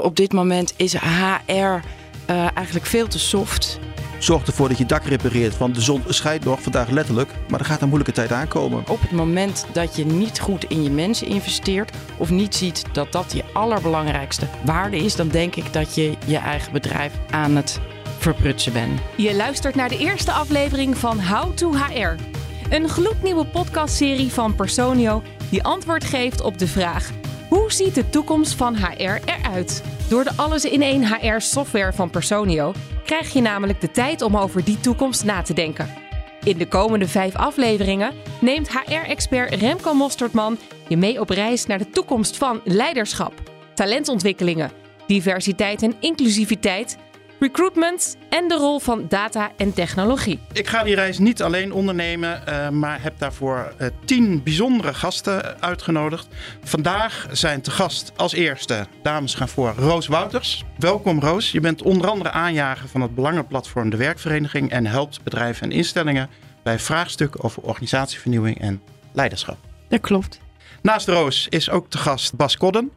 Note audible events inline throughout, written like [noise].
Op dit moment is HR uh, eigenlijk veel te soft. Zorg ervoor dat je dak repareert, want de zon schijnt nog vandaag letterlijk, maar er gaat een moeilijke tijd aankomen. Op het moment dat je niet goed in je mensen investeert of niet ziet dat dat je allerbelangrijkste waarde is, dan denk ik dat je je eigen bedrijf aan het verprutsen bent. Je luistert naar de eerste aflevering van How to HR. Een gloednieuwe podcastserie van Personio die antwoord geeft op de vraag: hoe ziet de toekomst van HR eruit? Door de alles in één HR software van Personio krijg je namelijk de tijd om over die toekomst na te denken. In de komende vijf afleveringen neemt HR-expert Remco Mostertman je mee op reis naar de toekomst van leiderschap, talentontwikkelingen, diversiteit en inclusiviteit recruitment en de rol van data en technologie. Ik ga die reis niet alleen ondernemen, uh, maar heb daarvoor uh, tien bijzondere gasten uitgenodigd. Vandaag zijn te gast als eerste, dames gaan voor, Roos Wouters. Welkom Roos, je bent onder andere aanjager van het belangenplatform De Werkvereniging en helpt bedrijven en instellingen bij vraagstukken over organisatievernieuwing en leiderschap. Dat klopt. Naast Roos is ook te gast Bas Kodden.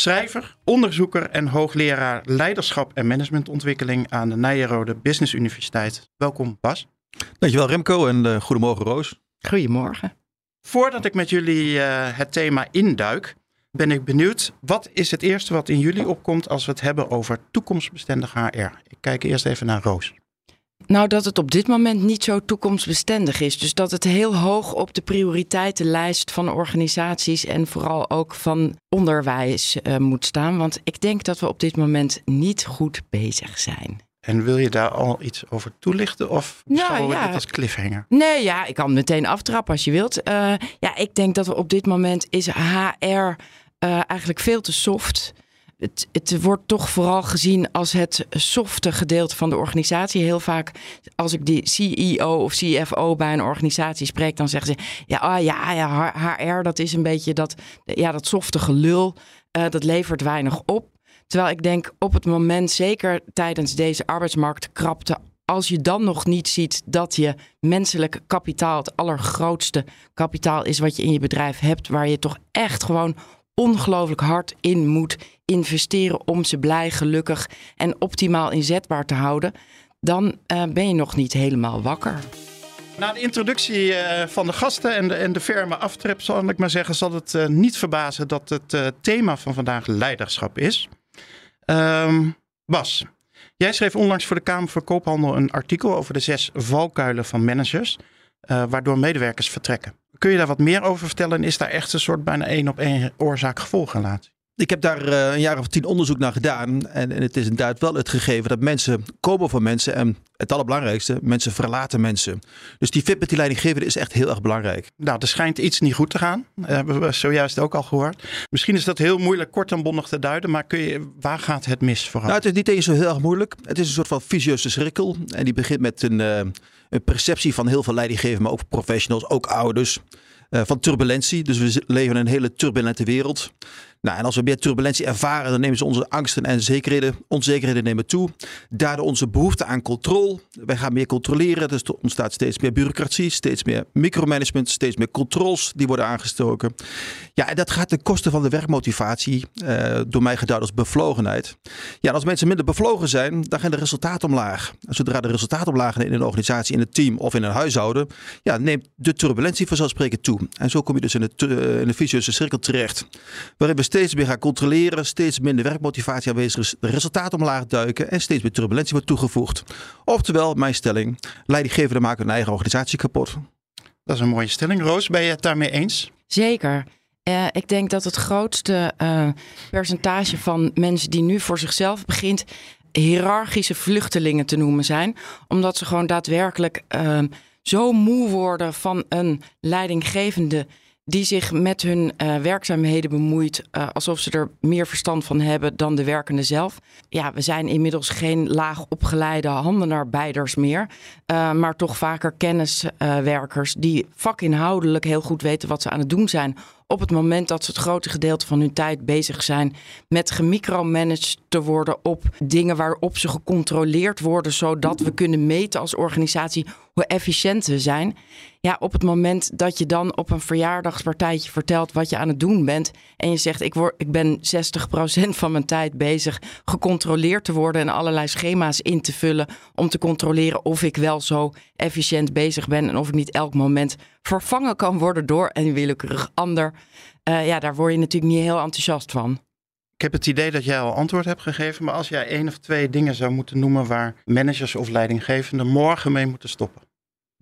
Schrijver, onderzoeker en hoogleraar leiderschap en managementontwikkeling aan de Nijrode Business Universiteit. Welkom Bas. Dankjewel Remco en uh, goedemorgen Roos. Goedemorgen. Voordat ik met jullie uh, het thema induik, ben ik benieuwd. Wat is het eerste wat in jullie opkomt als we het hebben over toekomstbestendig HR? Ik kijk eerst even naar Roos. Nou, dat het op dit moment niet zo toekomstbestendig is. Dus dat het heel hoog op de prioriteitenlijst van organisaties en vooral ook van onderwijs uh, moet staan. Want ik denk dat we op dit moment niet goed bezig zijn. En wil je daar al iets over toelichten of nou, we ja. dit als cliffhanger? Nee, ja, ik kan meteen aftrappen als je wilt. Uh, ja, ik denk dat we op dit moment is HR uh, eigenlijk veel te soft het, het wordt toch vooral gezien als het softe gedeelte van de organisatie. Heel vaak, als ik die CEO of CFO bij een organisatie spreek, dan zeggen ze: ja, ah, ja, ja, HR, dat is een beetje dat, ja, dat softe gelul. Uh, dat levert weinig op. Terwijl ik denk op het moment, zeker tijdens deze arbeidsmarktkrapte, als je dan nog niet ziet dat je menselijk kapitaal het allergrootste kapitaal is wat je in je bedrijf hebt, waar je toch echt gewoon ongelooflijk hard in moet investeren om ze blij, gelukkig en optimaal inzetbaar te houden, dan uh, ben je nog niet helemaal wakker. Na de introductie uh, van de gasten en de, en de ferme aftrap, zal ik maar zeggen, zal het uh, niet verbazen dat het thema van vandaag leiderschap is. Um, Bas, jij schreef onlangs voor de Kamer van Koophandel een artikel over de zes valkuilen van managers, waardoor medewerkers vertrekken. Kun je daar wat meer over vertellen? Is daar echt een soort bijna één op één oorzaak-gevolgrelatie? Ik heb daar uh, een jaar of tien onderzoek naar gedaan. En, en, het is inderdaad wel het gegeven dat mensen komen van mensen. En het allerbelangrijkste, mensen verlaten mensen. Dus die fit met die leidinggevende is echt heel erg belangrijk. Nou, er schijnt iets niet goed te gaan. Dat hebben we zojuist ook al gehoord. Misschien is dat heel moeilijk kort en bondig te duiden. Maar kun je, waar gaat het mis vooral? Nou, het is niet eens zo heel erg moeilijk. Het is een soort van vicieuze cirkel. En die begint met een, uh, een perceptie van heel veel leidinggevenden, maar ook professionals, ook ouders. Uh, van turbulentie. Dus we leven in een hele turbulente wereld. Nou, en als we meer turbulentie ervaren, dan nemen ze onze angsten en zekerheden, onzekerheden nemen toe. Daardoor onze behoefte aan controle. Wij gaan meer controleren, dus er ontstaat steeds meer bureaucratie, steeds meer micromanagement, steeds meer controles die worden aangestoken. Ja, en dat gaat ten koste van de werkmotivatie, uh, door mij geduid als bevlogenheid. Ja, en als mensen minder bevlogen zijn, dan gaan de resultaten omlaag. En zodra de resultaten omlaag in een organisatie, in een team of in een huishouden, ja, neemt de turbulentie vanzelfsprekend toe. En zo kom je dus in, het, in een vicieuze cirkel terecht, waarin we steeds meer gaan controleren, steeds minder werkmotivatie aanwezig is, de resultaten omlaag duiken en steeds meer turbulentie wordt toegevoegd. Oftewel, mijn stelling, leidinggevenden maken hun eigen organisatie kapot. Dat is een mooie stelling. Roos, ben je het daarmee eens? Zeker. Uh, ik denk dat het grootste uh, percentage van mensen die nu voor zichzelf begint, hiërarchische vluchtelingen te noemen zijn. Omdat ze gewoon daadwerkelijk uh, zo moe worden van een leidinggevende die zich met hun uh, werkzaamheden bemoeit uh, alsof ze er meer verstand van hebben dan de werkende zelf. Ja, we zijn inmiddels geen laag opgeleide handenarbeiders meer, uh, maar toch vaker kenniswerkers die vakinhoudelijk heel goed weten wat ze aan het doen zijn op het moment dat ze het grote gedeelte van hun tijd bezig zijn met gemicromanaged te worden op dingen waarop ze gecontroleerd worden, zodat we kunnen meten als organisatie hoe efficiënt we zijn. Ja, op het moment dat je dan op een verjaardagspartijtje vertelt wat je aan het doen bent en je zegt ik, word, ik ben 60% van mijn tijd bezig gecontroleerd te worden en allerlei schema's in te vullen om te controleren of ik wel zo efficiënt bezig ben en of ik niet elk moment vervangen kan worden door een willekeurig ander. Uh, ja, daar word je natuurlijk niet heel enthousiast van. Ik heb het idee dat jij al antwoord hebt gegeven, maar als jij één of twee dingen zou moeten noemen waar managers of leidinggevenden morgen mee moeten stoppen.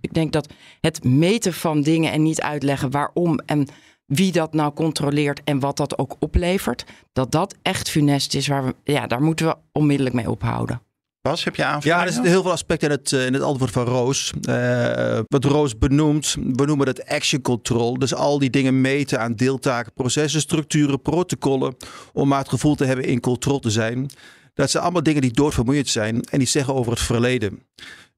Ik denk dat het meten van dingen en niet uitleggen waarom en wie dat nou controleert en wat dat ook oplevert, dat dat echt funest is. Waar we, ja, daar moeten we onmiddellijk mee ophouden. Bas, heb je aanvullingen? Ja, er zitten heel veel aspecten in het, eh, in het antwoord van Roos. Uh, wat Roos benoemt, we noemen dat action control. Dus al die dingen meten aan deeltaken, processen, structuren, protocollen. Om maar het gevoel te hebben in controle te zijn. Dat zijn allemaal dingen die doodvermoeiend zijn en die zeggen over het verleden.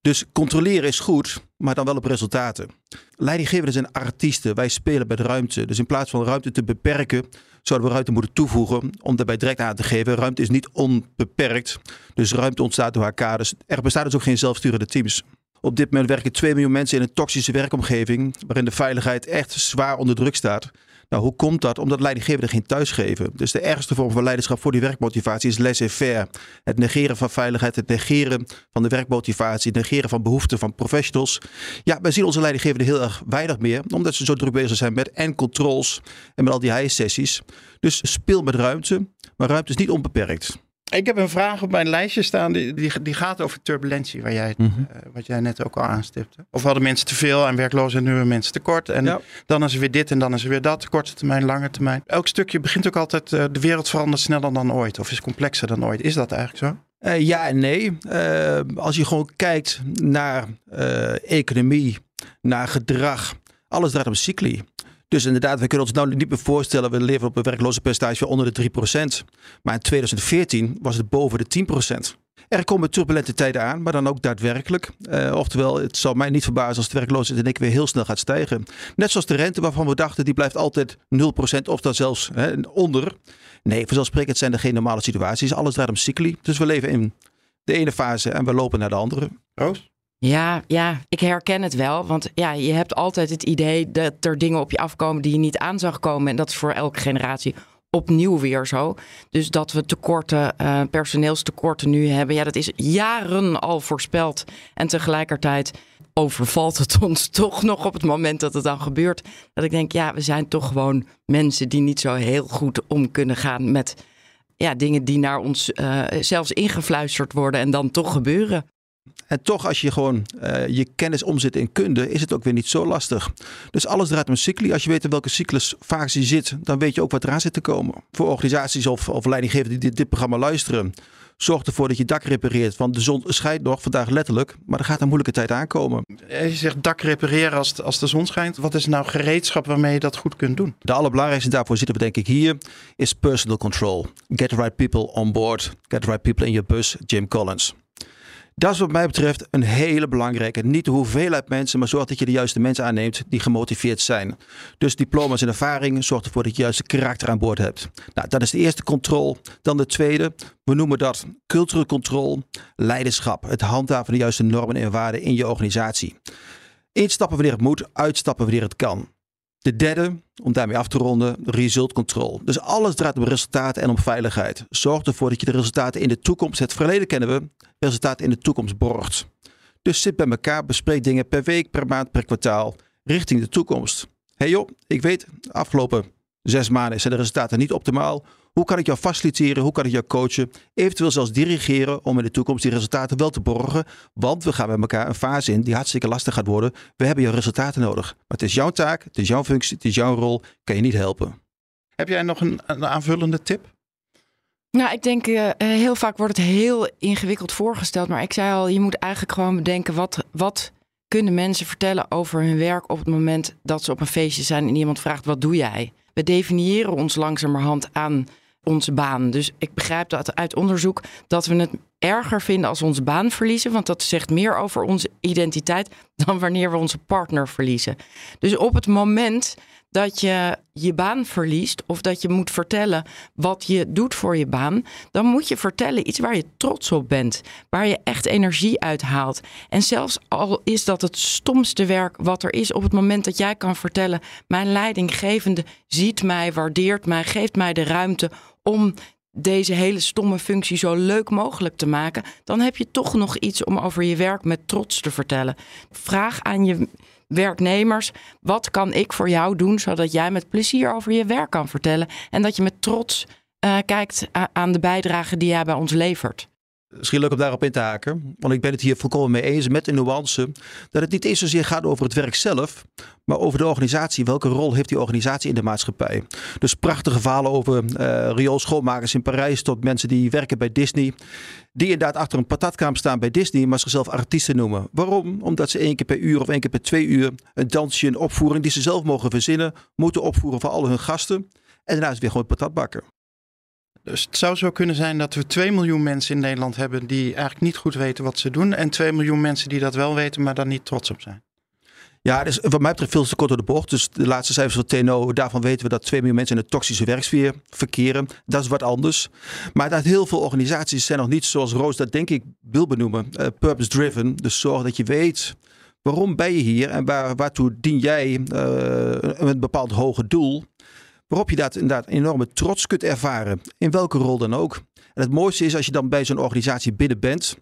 Dus controleren is goed, maar dan wel op resultaten. Leidinggevenden zijn artiesten. Wij spelen met ruimte. Dus in plaats van ruimte te beperken, zouden we ruimte moeten toevoegen. Om daarbij direct aan te geven: ruimte is niet onbeperkt. Dus ruimte ontstaat door elkaar. Dus er bestaan dus ook geen zelfsturende teams. Op dit moment werken 2 miljoen mensen in een toxische werkomgeving, waarin de veiligheid echt zwaar onder druk staat. Nou, hoe komt dat? Omdat leidinggevenden geen thuis geven. Dus de ergste vorm van leiderschap voor die werkmotivatie is laissez-faire. Het negeren van veiligheid, het negeren van de werkmotivatie, het negeren van behoeften van professionals. Ja, wij zien onze leidinggevenden heel erg weinig meer, omdat ze zo druk bezig zijn met en controls en met al die high-sessies. Dus speel met ruimte, maar ruimte is niet onbeperkt. Ik heb een vraag op mijn lijstje staan. Die, die, die gaat over turbulentie, waar jij, mhm. eh, wat jij net ook al aanstipte. Of hadden mensen te veel en werkloos en nu hebben mensen tekort. En dan is er weer dit en dan is er weer dat. Korte termijn, lange termijn. Elk stukje begint ook altijd, uh, de wereld verandert sneller dan ooit. Of is complexer dan ooit. Is dat eigenlijk zo? Uh, ja en nee. als je gewoon kijkt naar economie, naar gedrag. Alles draait om cycli. Dus inderdaad, we kunnen ons nou niet meer voorstellen, we leven op een werkloze percentage onder de 3%. Maar in 2014 was het boven de 10%. Er komen turbulente tijden aan, maar dan ook daadwerkelijk. Uh, oftewel, het zal mij niet verbazen als de werkloosheid in keer weer heel snel gaat stijgen. Net zoals de rente waarvan we dachten, die blijft altijd 0% of dan zelfs hè, onder. Nee, vanzelfsprekend zijn er geen normale situaties. Alles draait om cycli. Dus we leven in de ene fase en we lopen naar de andere. Roos? Ja, ja, ik herken het wel. Want ja, je hebt altijd het idee dat er dingen op je afkomen die je niet aan zag komen. En dat is voor elke generatie opnieuw weer zo. Dus dat we tekorten, uh, personeelstekorten nu hebben. Ja, dat is jaren al voorspeld. En tegelijkertijd overvalt het [laughs] ons toch nog op het moment dat het dan gebeurt. Dat ik denk, ja, we zijn toch gewoon mensen die niet zo heel goed om kunnen gaan met ja, dingen die naar ons uh, zelfs ingefluisterd worden en dan toch gebeuren. En toch, als je gewoon uh, je kennis omzet in kunde, is het ook weer niet zo lastig. Dus alles draait om cycli. Als je weet in welke cyclus fase je zit, dan weet je ook wat eraan zit te komen. Voor organisaties of, of leidinggevenden die dit, dit, programma luisteren, zorg ervoor dat je dak repareert. Want de zon schijnt nog vandaag letterlijk, maar er gaat een moeilijke tijd aankomen. Je zegt dak repareren als, als de zon schijnt. Wat is nou gereedschap waarmee je dat goed kunt doen? De allerbelangrijkste daarvoor zitten we denk ik hier, is personal control. Get the right people on board. Get the right people in your bus, Jim Collins. Dat is wat mij betreft een hele belangrijke. Niet de hoeveelheid mensen, maar zorg dat je de juiste mensen aanneemt die gemotiveerd zijn. Dus diploma's en ervaring, zorg ervoor dat je juiste karakter aan boord hebt. Nou, dat is de eerste controle. Dan de tweede, we noemen dat culturele controle, leiderschap. Het handhaven van de juiste normen en waarden in je organisatie. Instappen wanneer het moet, uitstappen wanneer het kan. De derde, om daarmee af te ronden, result control. Dus alles draait om resultaten en om veiligheid. Zorg ervoor dat je de resultaten in de toekomst, het verleden kennen we, resultaten in de toekomst borgt. Dus zit bij elkaar, bespreek dingen per week, per maand, per kwartaal, richting de toekomst. hey joh, ik weet, afgelopen zes maanden zijn de resultaten niet optimaal. Hoe kan ik jou faciliteren? Hoe kan ik jou coachen? Eventueel zelfs dirigeren om in de toekomst die resultaten wel te borgen. Want we gaan met elkaar een fase in die hartstikke lastig gaat worden. We hebben jouw resultaten nodig. Maar het is jouw taak, het is jouw functie, het is jouw rol. Kan je niet helpen. Heb jij nog een, een aanvullende tip? Nou, ik denk uh, heel vaak wordt het heel ingewikkeld voorgesteld. Maar ik zei al, je moet eigenlijk gewoon bedenken wat, wat kunnen mensen vertellen over hun werk op het moment dat ze op een feestje zijn en iemand vraagt: wat doe jij? We definiëren ons langzamerhand aan onze baan. Dus ik begrijp dat uit onderzoek dat we het erger vinden als we onze baan verliezen. Want dat zegt meer over onze identiteit dan wanneer we onze partner verliezen. Dus op het moment dat je je baan verliest of dat je moet vertellen wat je doet voor je baan, dan moet je vertellen iets waar je trots op bent, waar je echt energie uit haalt. En zelfs al is dat het stomste werk wat er is, op het moment dat jij kan vertellen: mijn leidinggevende ziet mij, waardeert mij, geeft mij de ruimte om deze hele stomme functie zo leuk mogelijk te maken, dan heb je toch nog iets om over je werk met trots te vertellen. Vraag aan je werknemers: wat kan ik voor jou doen zodat jij met plezier over je werk kan vertellen en dat je met trots uh, kijkt aan de bijdrage die jij bij ons levert. Misschien leuk om daarop in te haken, want ik ben het hier volkomen mee eens met de nuance dat het niet eens zozeer gaat over het werk zelf, maar over de organisatie. Welke rol heeft die organisatie in de maatschappij? Dus prachtige verhalen over uh, rioolschoonmakers in Parijs tot mensen die werken bij Disney, die inderdaad achter een patatkamer staan bij Disney, maar zichzelf artiesten noemen. Waarom? Omdat ze één keer per uur of één keer per twee uur een dansje, een opvoering die ze zelf mogen verzinnen, moeten opvoeren voor al hun gasten. En daarna is het weer gewoon patatbakken. Dus het zou zo kunnen zijn dat we 2 miljoen mensen in Nederland hebben die eigenlijk niet goed weten wat ze doen. En 2 miljoen mensen die dat wel weten, maar daar niet trots op zijn. Ja, dus wat mij betreft veel te kort door de bocht. Dus de laatste cijfers van TNO, daarvan weten we dat 2 miljoen mensen in de toxische werksfeer verkeren. Dat is wat anders. Maar dat heel veel organisaties zijn nog niet zoals Roos dat denk ik wil benoemen. Uh, purpose driven. Dus zorg dat je weet waarom ben je hier en waar, waartoe dien jij uh, een bepaald hoger doel. Waarop je dat inderdaad enorme trots kunt ervaren. In welke rol dan ook. En het mooiste is als je dan bij zo'n organisatie binnen bent.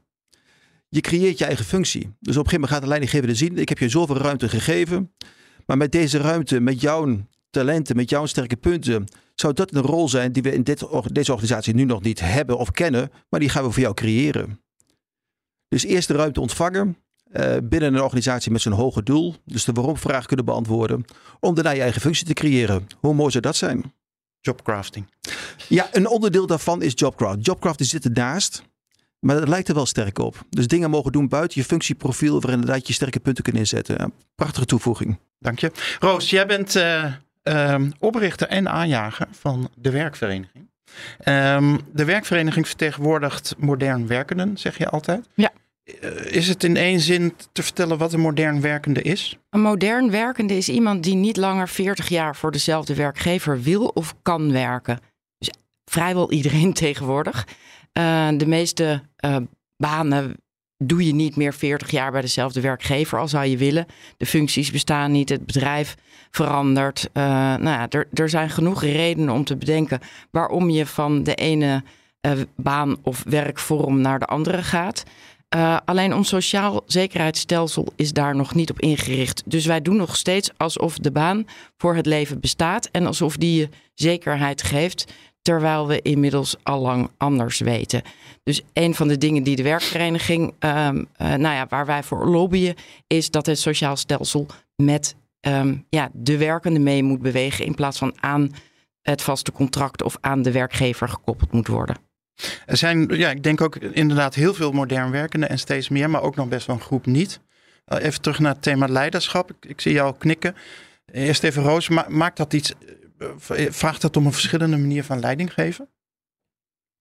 Je creëert je eigen functie. Dus op een gegeven moment gaat de leidinggevende zien. Ik heb je zoveel ruimte gegeven. Maar met deze ruimte, met jouw talenten, met jouw sterke punten. Zou dat een rol zijn die we in dit, deze organisatie nu nog niet hebben of kennen. Maar die gaan we voor jou creëren. Dus eerst de ruimte ontvangen. Uh, binnen een organisatie met zo'n hoger doel, dus de waarom-vraag kunnen beantwoorden, om daarna je eigen functie te creëren. Hoe mooi zou dat zijn? Jobcrafting. Ja, een onderdeel daarvan is jobcraft. Jobcraft zit ernaast, maar dat lijkt er wel sterk op. Dus dingen mogen doen buiten je functieprofiel, waar inderdaad je sterke punten kunt inzetten. prachtige toevoeging. Dank je. Roos, jij bent uh, uh, oprichter en aanjager van de werkvereniging. Um, de werkvereniging vertegenwoordigt modern werkenden, zeg je altijd. Ja. Eh, is het in één zin te vertellen wat een modern werkende is? Een modern werkende is iemand die niet langer 40 jaar voor dezelfde werkgever wil of kan werken. Dus vrijwel iedereen [laughs] tegenwoordig. Uh, de meeste uh, banen doe je niet meer 40 jaar bij dezelfde werkgever, al zou je willen. De functies bestaan niet, het bedrijf verandert. Nou ja, er, er zijn genoeg redenen om te bedenken waarom je van de ene baan of werkvorm naar de andere gaat. Uh, alleen ons sociaal zekerheidsstelsel is daar nog niet op ingericht. Dus wij doen nog steeds alsof de baan voor het leven bestaat en alsof die je zekerheid geeft, terwijl we inmiddels al lang anders weten. Dus een van de dingen die de werkvereniging, um, uh, nou ja, waar wij voor lobbyen, is dat het sociaal stelsel met um, ja, de werkende mee moet bewegen in plaats van aan het vaste contract of aan de werkgever gekoppeld moet worden. Er zijn, ja, ik denk ook inderdaad heel veel modern werkenden en steeds meer, maar ook nog best wel een groep niet. Uh, even terug naar het thema leiderschap. Ik, zie jou knikken. Eerst even Roos, ma maakt dat iets, uh, vraagt dat om een verschillende manier van leiding geven?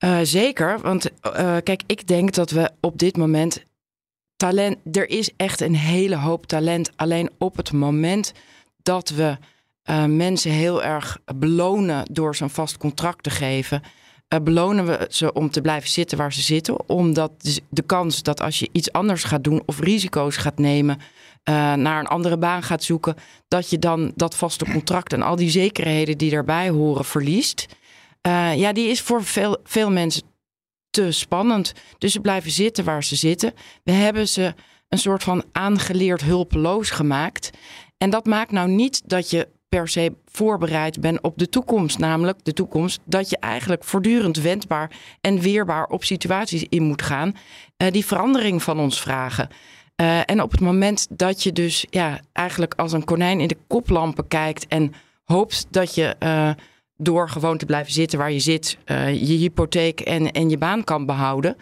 Uh, zeker, want kijk, ik denk dat we op dit moment talent, er is echt een hele hoop talent. Alleen op het moment dat we mensen heel erg belonen door zo'n vast contract te geven, uh, belonen we ze om te blijven zitten waar ze zitten. Omdat de kans dat als je iets anders gaat doen of risico's gaat nemen, uh, naar een andere baan gaat zoeken, dat je dan dat vaste contract en al die zekerheden die daarbij horen verliest. Uh, ja, die is voor veel, veel mensen te spannend. Dus ze blijven zitten waar ze zitten. We hebben ze een soort van aangeleerd hulpeloos gemaakt. En dat maakt nou niet dat je per se voorbereid ben op de toekomst. Namelijk de toekomst dat je eigenlijk voortdurend wendbaar en weerbaar op situaties in moet gaan uh, die verandering van ons vragen. Uh, en op het moment dat je dus ja, eigenlijk als een konijn in de koplampen kijkt en hoopt dat je uh, door gewoon te blijven zitten waar je zit, je hypotheek en, en je baan kan behouden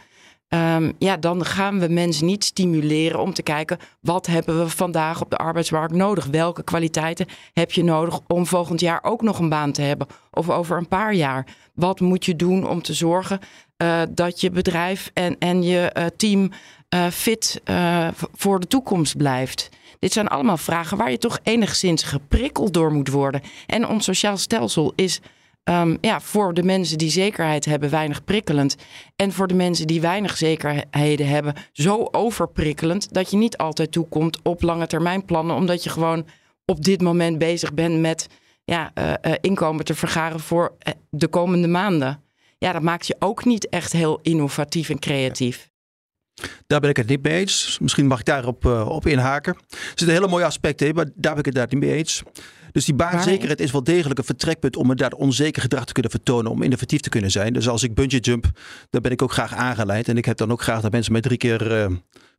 Um, ja, dan gaan we mensen niet stimuleren om te kijken wat hebben we vandaag op de arbeidsmarkt nodig? Welke kwaliteiten heb je nodig om volgend jaar ook nog een baan te hebben? Of over een paar jaar? Wat moet je doen om te zorgen uh, dat je bedrijf en, en je uh, team eh, fit voor de toekomst blijft? Dit zijn allemaal vragen waar je toch enigszins geprikkeld door moet worden. En ons sociaal stelsel is um, ja, voor de mensen die zekerheid hebben weinig prikkelend. En voor de mensen die weinig zekerheden hebben zo overprikkelend dat je niet altijd toekomt op lange termijn plannen. Omdat je gewoon op dit moment bezig bent met ja, uh, uh, inkomen te vergaren voor de komende maanden. Ja, dat maakt je ook niet echt heel innovatief en creatief. Daar ben ik het niet mee eens. Misschien mag ik daarop op inhaken. Er zitten hele mooie aspecten in, maar daar ben ik het niet mee eens. Dus die baanzekerheid is wel degelijk een vertrekpunt om daar onzeker gedrag te kunnen vertonen, om innovatief te kunnen zijn. Dus als ik bungee jump, dan ben ik ook graag aangeleid. En ik heb dan ook graag dat mensen mij drie keer uh,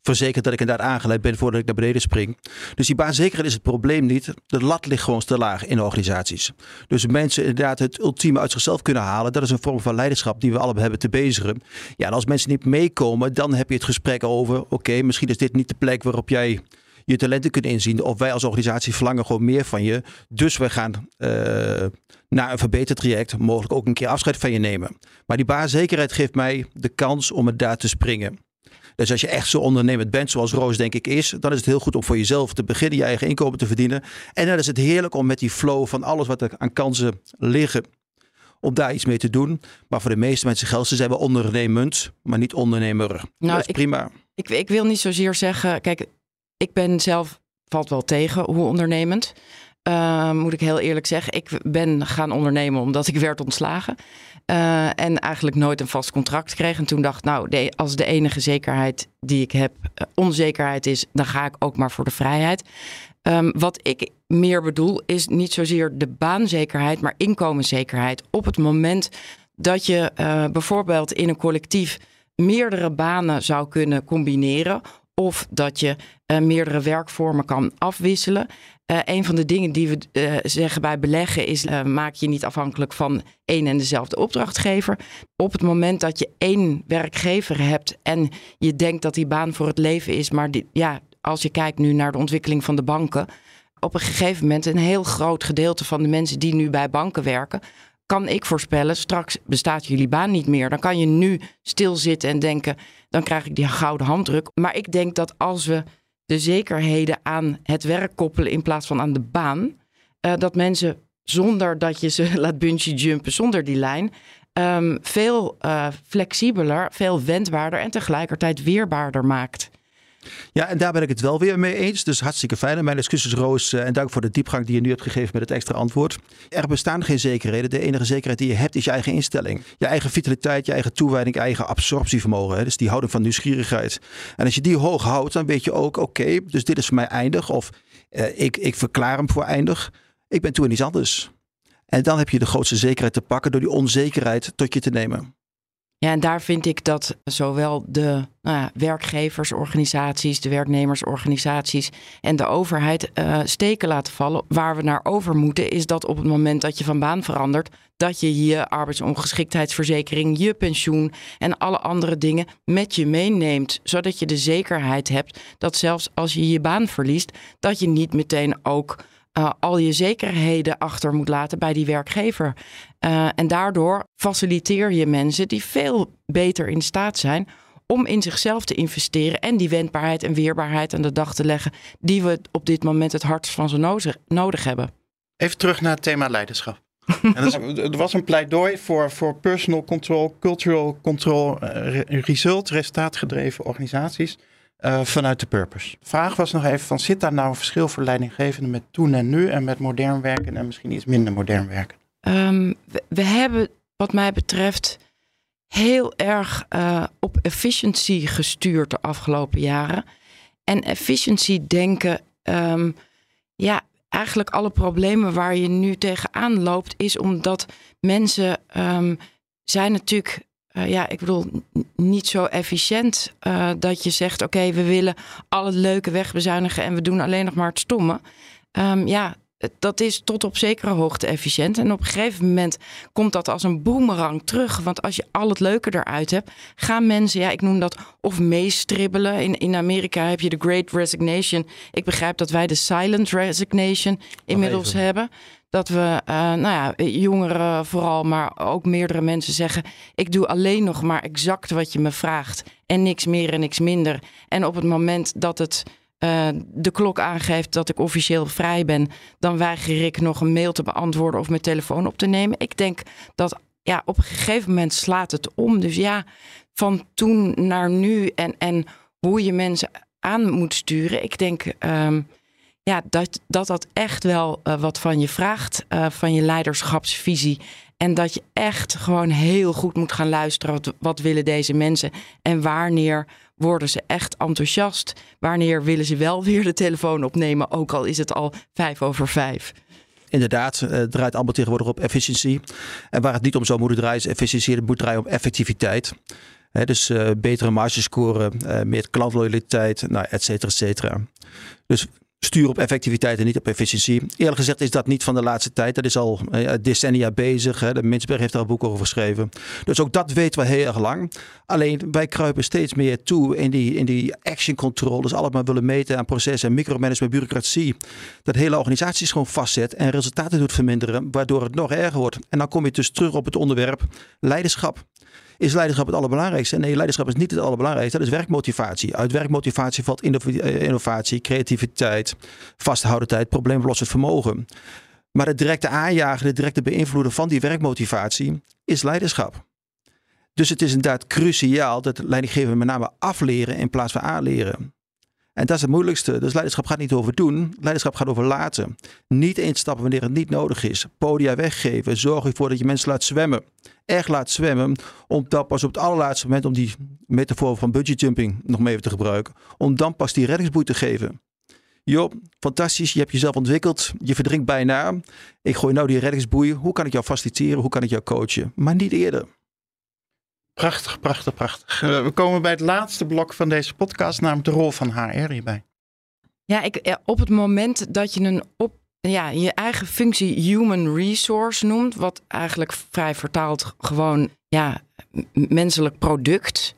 verzekerd dat ik inderdaad aangeleid ben voordat ik naar beneden spring. Dus die baanzekerheid is het probleem niet. De lat ligt gewoon te laag in organisaties. Dus mensen inderdaad het ultieme uit zichzelf kunnen halen, dat is een vorm van leiderschap die we allemaal hebben te bezigen. Ja, en als mensen niet meekomen, dan heb je het gesprek over, oké, misschien is dit niet de plek waarop jij je talenten kunnen inzien. Of wij als organisatie verlangen gewoon meer van je. Dus we gaan uh, naar een verbeterd traject mogelijk ook een keer afscheid van je nemen. Maar die baanzekerheid geeft mij de kans om het daar te springen. Dus als je echt zo ondernemend bent, zoals Roos denk ik is, dan is het heel goed om voor jezelf te beginnen, je eigen inkomen te verdienen. En dan is het heerlijk om met die flow van alles wat er aan kansen liggen, om daar iets mee te doen. Maar voor de meeste mensen geldt, ze zijn wel ondernemend, maar niet ondernemer. Nou, dat is ik, prima. Ik, ik wil niet zozeer zeggen, kijk, ik ben zelf, valt wel tegen, hoe ondernemend. Uh, moet ik heel eerlijk zeggen. Ik ben gaan ondernemen omdat ik werd ontslagen. Uh, en eigenlijk nooit een vast contract kreeg. En toen dacht nou, de, als de enige zekerheid die ik heb uh, onzekerheid is, dan ga ik ook maar voor de vrijheid. Um, wat ik meer bedoel is niet zozeer de baanzekerheid, maar inkomenszekerheid. Op het moment dat je bijvoorbeeld in een collectief meerdere banen zou kunnen combineren of dat je uh, meerdere werkvormen kan afwisselen. Uh, een van de dingen die we uh, zeggen bij beleggen is: maak je niet afhankelijk van één en dezelfde opdrachtgever. Op het moment dat je één werkgever hebt en je denkt dat die baan voor het leven is, maar ja, als je kijkt nu naar de ontwikkeling van de banken, op een gegeven moment een heel groot gedeelte van de mensen die nu bij banken werken, kan ik voorspellen, straks bestaat jullie baan niet meer. Dan kan je nu stilzitten en denken, dan krijg ik die gouden handdruk. Maar ik denk dat als we de zekerheden aan het werk koppelen in plaats van aan de baan, uh, dat mensen zonder dat je ze [laughs] laat bungee jumpen, zonder die lijn, um, veel uh, flexibeler, veel wendbaarder en tegelijkertijd weerbaarder maakt. Ja, en daar ben ik het wel weer mee eens. Dus hartstikke fijn. Mijn excuses, Roos. En dank voor de diepgang die je nu hebt gegeven met het extra antwoord. Er bestaan geen zekerheden. De enige zekerheid die je hebt is je eigen instelling. Je eigen vitaliteit, je eigen toewijding, je eigen absorptievermogen. Dus die houding van nieuwsgierigheid. En als je die hoog houdt, dan weet je ook, oké, dus dit is voor mij eindig. Of uh, ik, ik verklaar hem voor eindig. Ik ben toe in iets anders. En dan heb je de grootste zekerheid te pakken door die onzekerheid tot je te nemen. Ja, en daar vind ik dat zowel de nou ja, werkgeversorganisaties, de werknemersorganisaties en de overheid uh, steken laten vallen. Waar we naar over moeten, is dat op het moment dat je van baan verandert, dat je je arbeidsongeschiktheidsverzekering, je pensioen en alle andere dingen met je meeneemt. Zodat je de zekerheid hebt dat zelfs als je je baan verliest, dat je niet meteen ook uh, al je zekerheden achter moet laten bij die werkgever. Uh, en daardoor faciliteer je mensen die veel beter in staat zijn om in zichzelf te investeren en die wendbaarheid en weerbaarheid aan de dag te leggen die we op dit moment het hardst van zo nodig hebben. Even terug naar het thema leiderschap. [laughs] en er was een pleidooi voor, voor personal control, cultural control, uh, result, resultaatgedreven organisaties. Uh, vanuit de purpose. De vraag was nog even van, zit daar nou een verschil voor leidinggevenden met toen en nu en met modern werken en misschien iets minder modern werken? Um, we, hebben wat mij betreft heel erg uh, op efficiency gestuurd de afgelopen jaren. En efficiency denken, um, ja, eigenlijk alle problemen waar je nu tegenaan loopt, is omdat mensen um, zijn natuurlijk uh, ja, ik bedoel, niet zo efficiënt uh, dat je zegt: oké, okay, we willen al het leuke wegbezuinigen en we doen alleen nog maar het stomme. Um, ja, dat is tot op zekere hoogte efficiënt. En op een gegeven moment komt dat als een boemerang terug. Want als je al het leuke eruit hebt, gaan mensen, ja, ik noem dat of meestribbelen. In, in Amerika heb je de Great Resignation. Ik begrijp dat wij de Silent Resignation inmiddels hebben. Dat we, uh, nou ja, jongeren vooral, maar ook meerdere mensen zeggen: Ik doe alleen nog maar exact wat je me vraagt. En niks meer en niks minder. En op het moment dat het uh, de klok aangeeft dat ik officieel vrij ben, dan weiger ik nog een mail te beantwoorden of mijn telefoon op te nemen. Ik denk dat ja, op een gegeven moment slaat het om. Dus ja, van toen naar nu en, en hoe je mensen aan moet sturen. Ik denk um, ja, dat, dat dat echt wel uh, wat van je vraagt, uh, van je leiderschapsvisie. En dat je echt gewoon heel goed moet gaan luisteren. Wat, willen deze mensen en wanneer worden ze echt enthousiast? Wanneer willen ze wel weer de telefoon opnemen, ook al is het al vijf over vijf? Inderdaad, het draait allemaal tegenwoordig op efficiëntie. En waar het niet om zou moeten draaien, is efficiëntie. Het moet draaien om effectiviteit. He, dus betere marges scoren, uh, meer klantloyaliteit, nou, et cetera, et cetera. Dus stuur op effectiviteit en niet op efficiëntie. Eerlijk gezegd is dat niet van de laatste tijd. Dat is al uh, decennia bezig. Hè. De Minsberg heeft daar een boek over geschreven. Dus ook dat weten we heel erg lang. Alleen wij kruipen steeds meer toe in die, in die action control. Dus allemaal willen meten aan processen en micromanagement, bureaucratie. Dat hele organisaties gewoon vastzet en resultaten doet verminderen. Waardoor het nog erger wordt. En dan kom je dus terug op het onderwerp leiderschap. Is leiderschap het allerbelangrijkste? Nee, leiderschap is niet het allerbelangrijkste. Dat is werkmotivatie. Uit werkmotivatie valt innovatie, creativiteit, vasthoudendheid, probleemlossend vermogen. Maar het directe aanjagen, het directe beïnvloeden van die werkmotivatie is leiderschap. Dus het is inderdaad cruciaal dat leidinggevenden met name afleren in plaats van aanleren. En dat is het moeilijkste. Dus leiderschap gaat niet over doen. Leiderschap gaat over laten. Niet instappen wanneer het niet nodig is. Podia weggeven. Zorg ervoor dat je mensen laat zwemmen. Echt laat zwemmen. Om dan pas op het allerlaatste moment, om die metafoor van budgetjumping nog mee even te gebruiken. Om dan pas die reddingsboei te geven. Joh, fantastisch. Je hebt jezelf ontwikkeld. Je verdrinkt bijna. Ik gooi nou die reddingsboei. Hoe kan ik jou faciliteren? Hoe kan ik jou coachen? Maar niet eerder. Prachtig, prachtig, prachtig. Uh, we komen bij het laatste blok van deze podcast, namelijk de rol van HR hierbij. Ja, ik, op het moment dat je een op, ja, je eigen functie human resource noemt, wat eigenlijk vrij vertaald gewoon ja, menselijk product.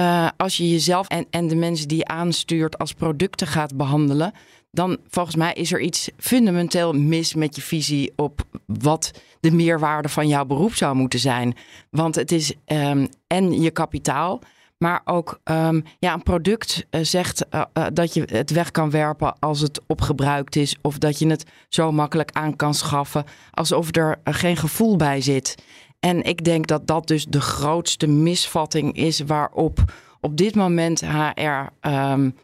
Uh, als je jezelf en, en de mensen die je aanstuurt als producten gaat behandelen, dan volgens mij is er iets fundamenteel mis met je visie op wat de meerwaarde van jouw beroep zou moeten zijn. Want het is um, en je kapitaal, maar ook um, ja, een product uh, zegt uh, uh, dat je het weg kan werpen als het opgebruikt is, of dat je het zo makkelijk aan kan schaffen, alsof er geen gevoel bij zit. En ik denk dat dat dus de grootste misvatting is waarop op dit moment HR um,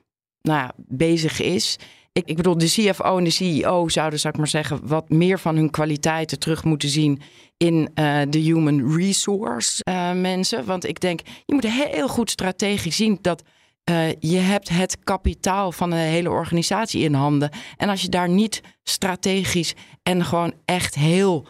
nou ja, bezig is. Ik, bedoel, de CFO en de CEO zouden, zou ik maar zeggen, wat meer van hun kwaliteiten terug moeten zien in uh, de human resource uh, mensen. Want ik denk, je moet heel goed strategisch zien dat uh, je hebt het kapitaal van de hele organisatie in handen. En als je daar niet strategisch en gewoon echt heel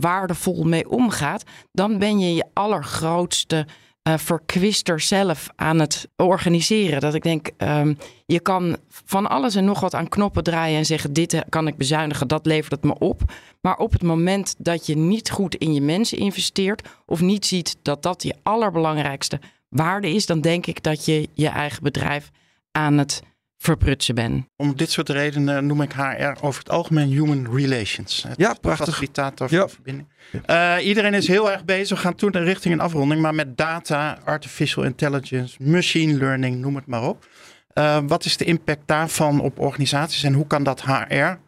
waardevol mee omgaat, dan ben je je allergrootste uh, verkwister zelf aan het organiseren. Dat ik denk, um, je kan van alles en nog wat aan knoppen draaien en zeggen: dit kan ik bezuinigen, dat levert het me op. Maar op het moment dat je niet goed in je mensen investeert of niet ziet dat dat je allerbelangrijkste waarde is, dan denk ik dat je je eigen bedrijf aan het verprutsen ben. Om dit soort redenen noem ik HR over het algemeen human relations. Het ja, prachtig. Facilitator ja. verbinding. Uh, iedereen is heel erg bezig. We gaan toen richting een afronding, maar met data, artificial intelligence, machine learning, noem het maar op. Uh, wat is de impact daarvan op organisaties en hoe kan dat HR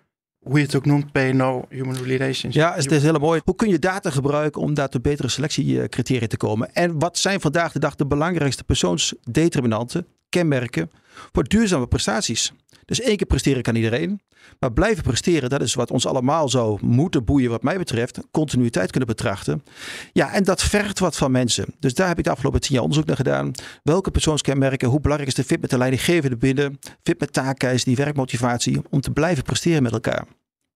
hoe je het ook noemt, PNO, Human Relations. Ja, het is heel mooi. Hoe kun je data gebruiken om daar tot betere selectiecriteria te komen? En wat zijn vandaag de dag de belangrijkste persoonsdeterminanten, kenmerken voor duurzame prestaties? Dus één keer presteren kan iedereen. Maar blijven presteren, dat is wat ons allemaal zou moeten boeien wat mij betreft. Continuïteit kunnen betrachten. Ja, en dat vergt wat van mensen. Dus daar heb ik de afgelopen tien jaar onderzoek naar gedaan. Welke persoonskenmerken, hoe belangrijk is de fit met de leidinggevende binnen? Fit met taakkeis, die werkmotivatie om te blijven presteren met elkaar.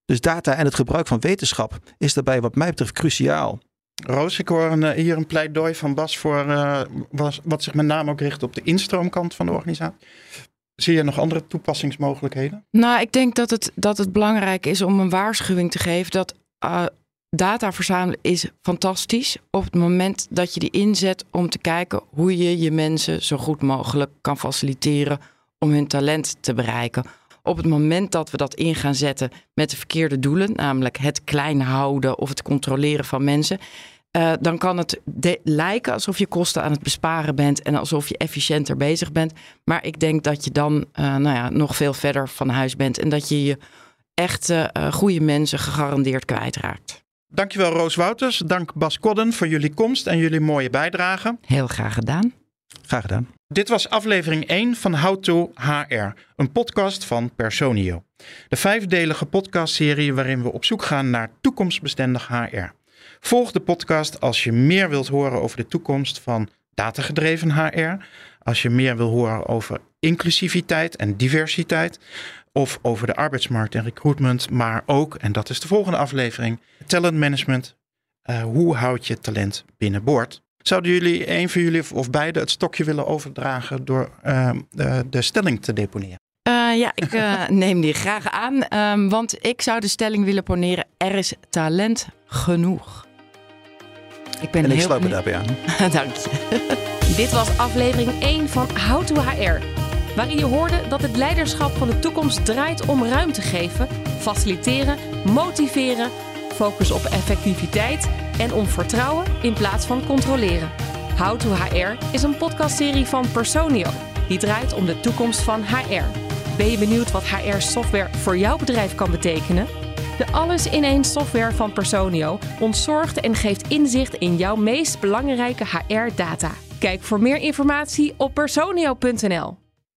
Dus data en het gebruik van wetenschap is daarbij wat mij betreft cruciaal. Roos, ik hoor een, hier een pleidooi van Bas voor uh, wat zich met name ook richt op de instroomkant van de organisatie. zie je nog andere toepassingsmogelijkheden? Nou, ik denk dat het, dat het belangrijk is om een waarschuwing te geven dat uh, data verzamelen is fantastisch. Op het moment dat je die inzet om te kijken hoe je je mensen zo goed mogelijk kan faciliteren om hun talent te bereiken. Op het moment dat we dat in gaan zetten met de verkeerde doelen, namelijk het klein houden of het controleren van mensen, uh, dan kan het lijken alsof je kosten aan het besparen bent en alsof je efficiënter bezig bent. Maar ik denk dat je dan uh, nou ja, nog veel verder van huis bent en dat je je echte uh, goede mensen gegarandeerd kwijtraakt. Dankjewel Roos Wouters. Dank Bas Kodden voor jullie komst en jullie mooie bijdrage. Heel graag gedaan. Graag gedaan. Dit was aflevering 1 van How to HR, een podcast van Personio. De vijfdelige podcastserie waarin we op zoek gaan naar toekomstbestendig HR. Volg de podcast als je meer wilt horen over de toekomst van datagedreven HR. Als je meer wil horen over inclusiviteit en diversiteit. Of over de arbeidsmarkt en recruitment. Maar ook, en dat is de volgende aflevering, talentmanagement. Uh, hoe houd je talent binnenboord? Zouden jullie, een van jullie of beide, het stokje willen overdragen door uh, de, de stelling te deponeren? Uh, ja, ik uh, [laughs] neem die graag aan. Um, want ik zou de stelling willen poneren: er is talent genoeg. Ik ben en ik heel sluit me daarbij aan. [laughs] Dank je. [laughs] Dit was aflevering 1 van How to HR. Waarin je hoorde dat het leiderschap van de toekomst draait om ruimte geven, faciliteren, motiveren, focus op effectiviteit en om vertrouwen in plaats van controleren. How to HR is een podcastserie van Personio. Die draait om de toekomst van HR. Ben je benieuwd wat HR-software voor jouw bedrijf kan betekenen? De alles-in-één software van Personio ontzorgt en geeft inzicht in jouw meest belangrijke HR-data. Kijk voor meer informatie op personio.nl.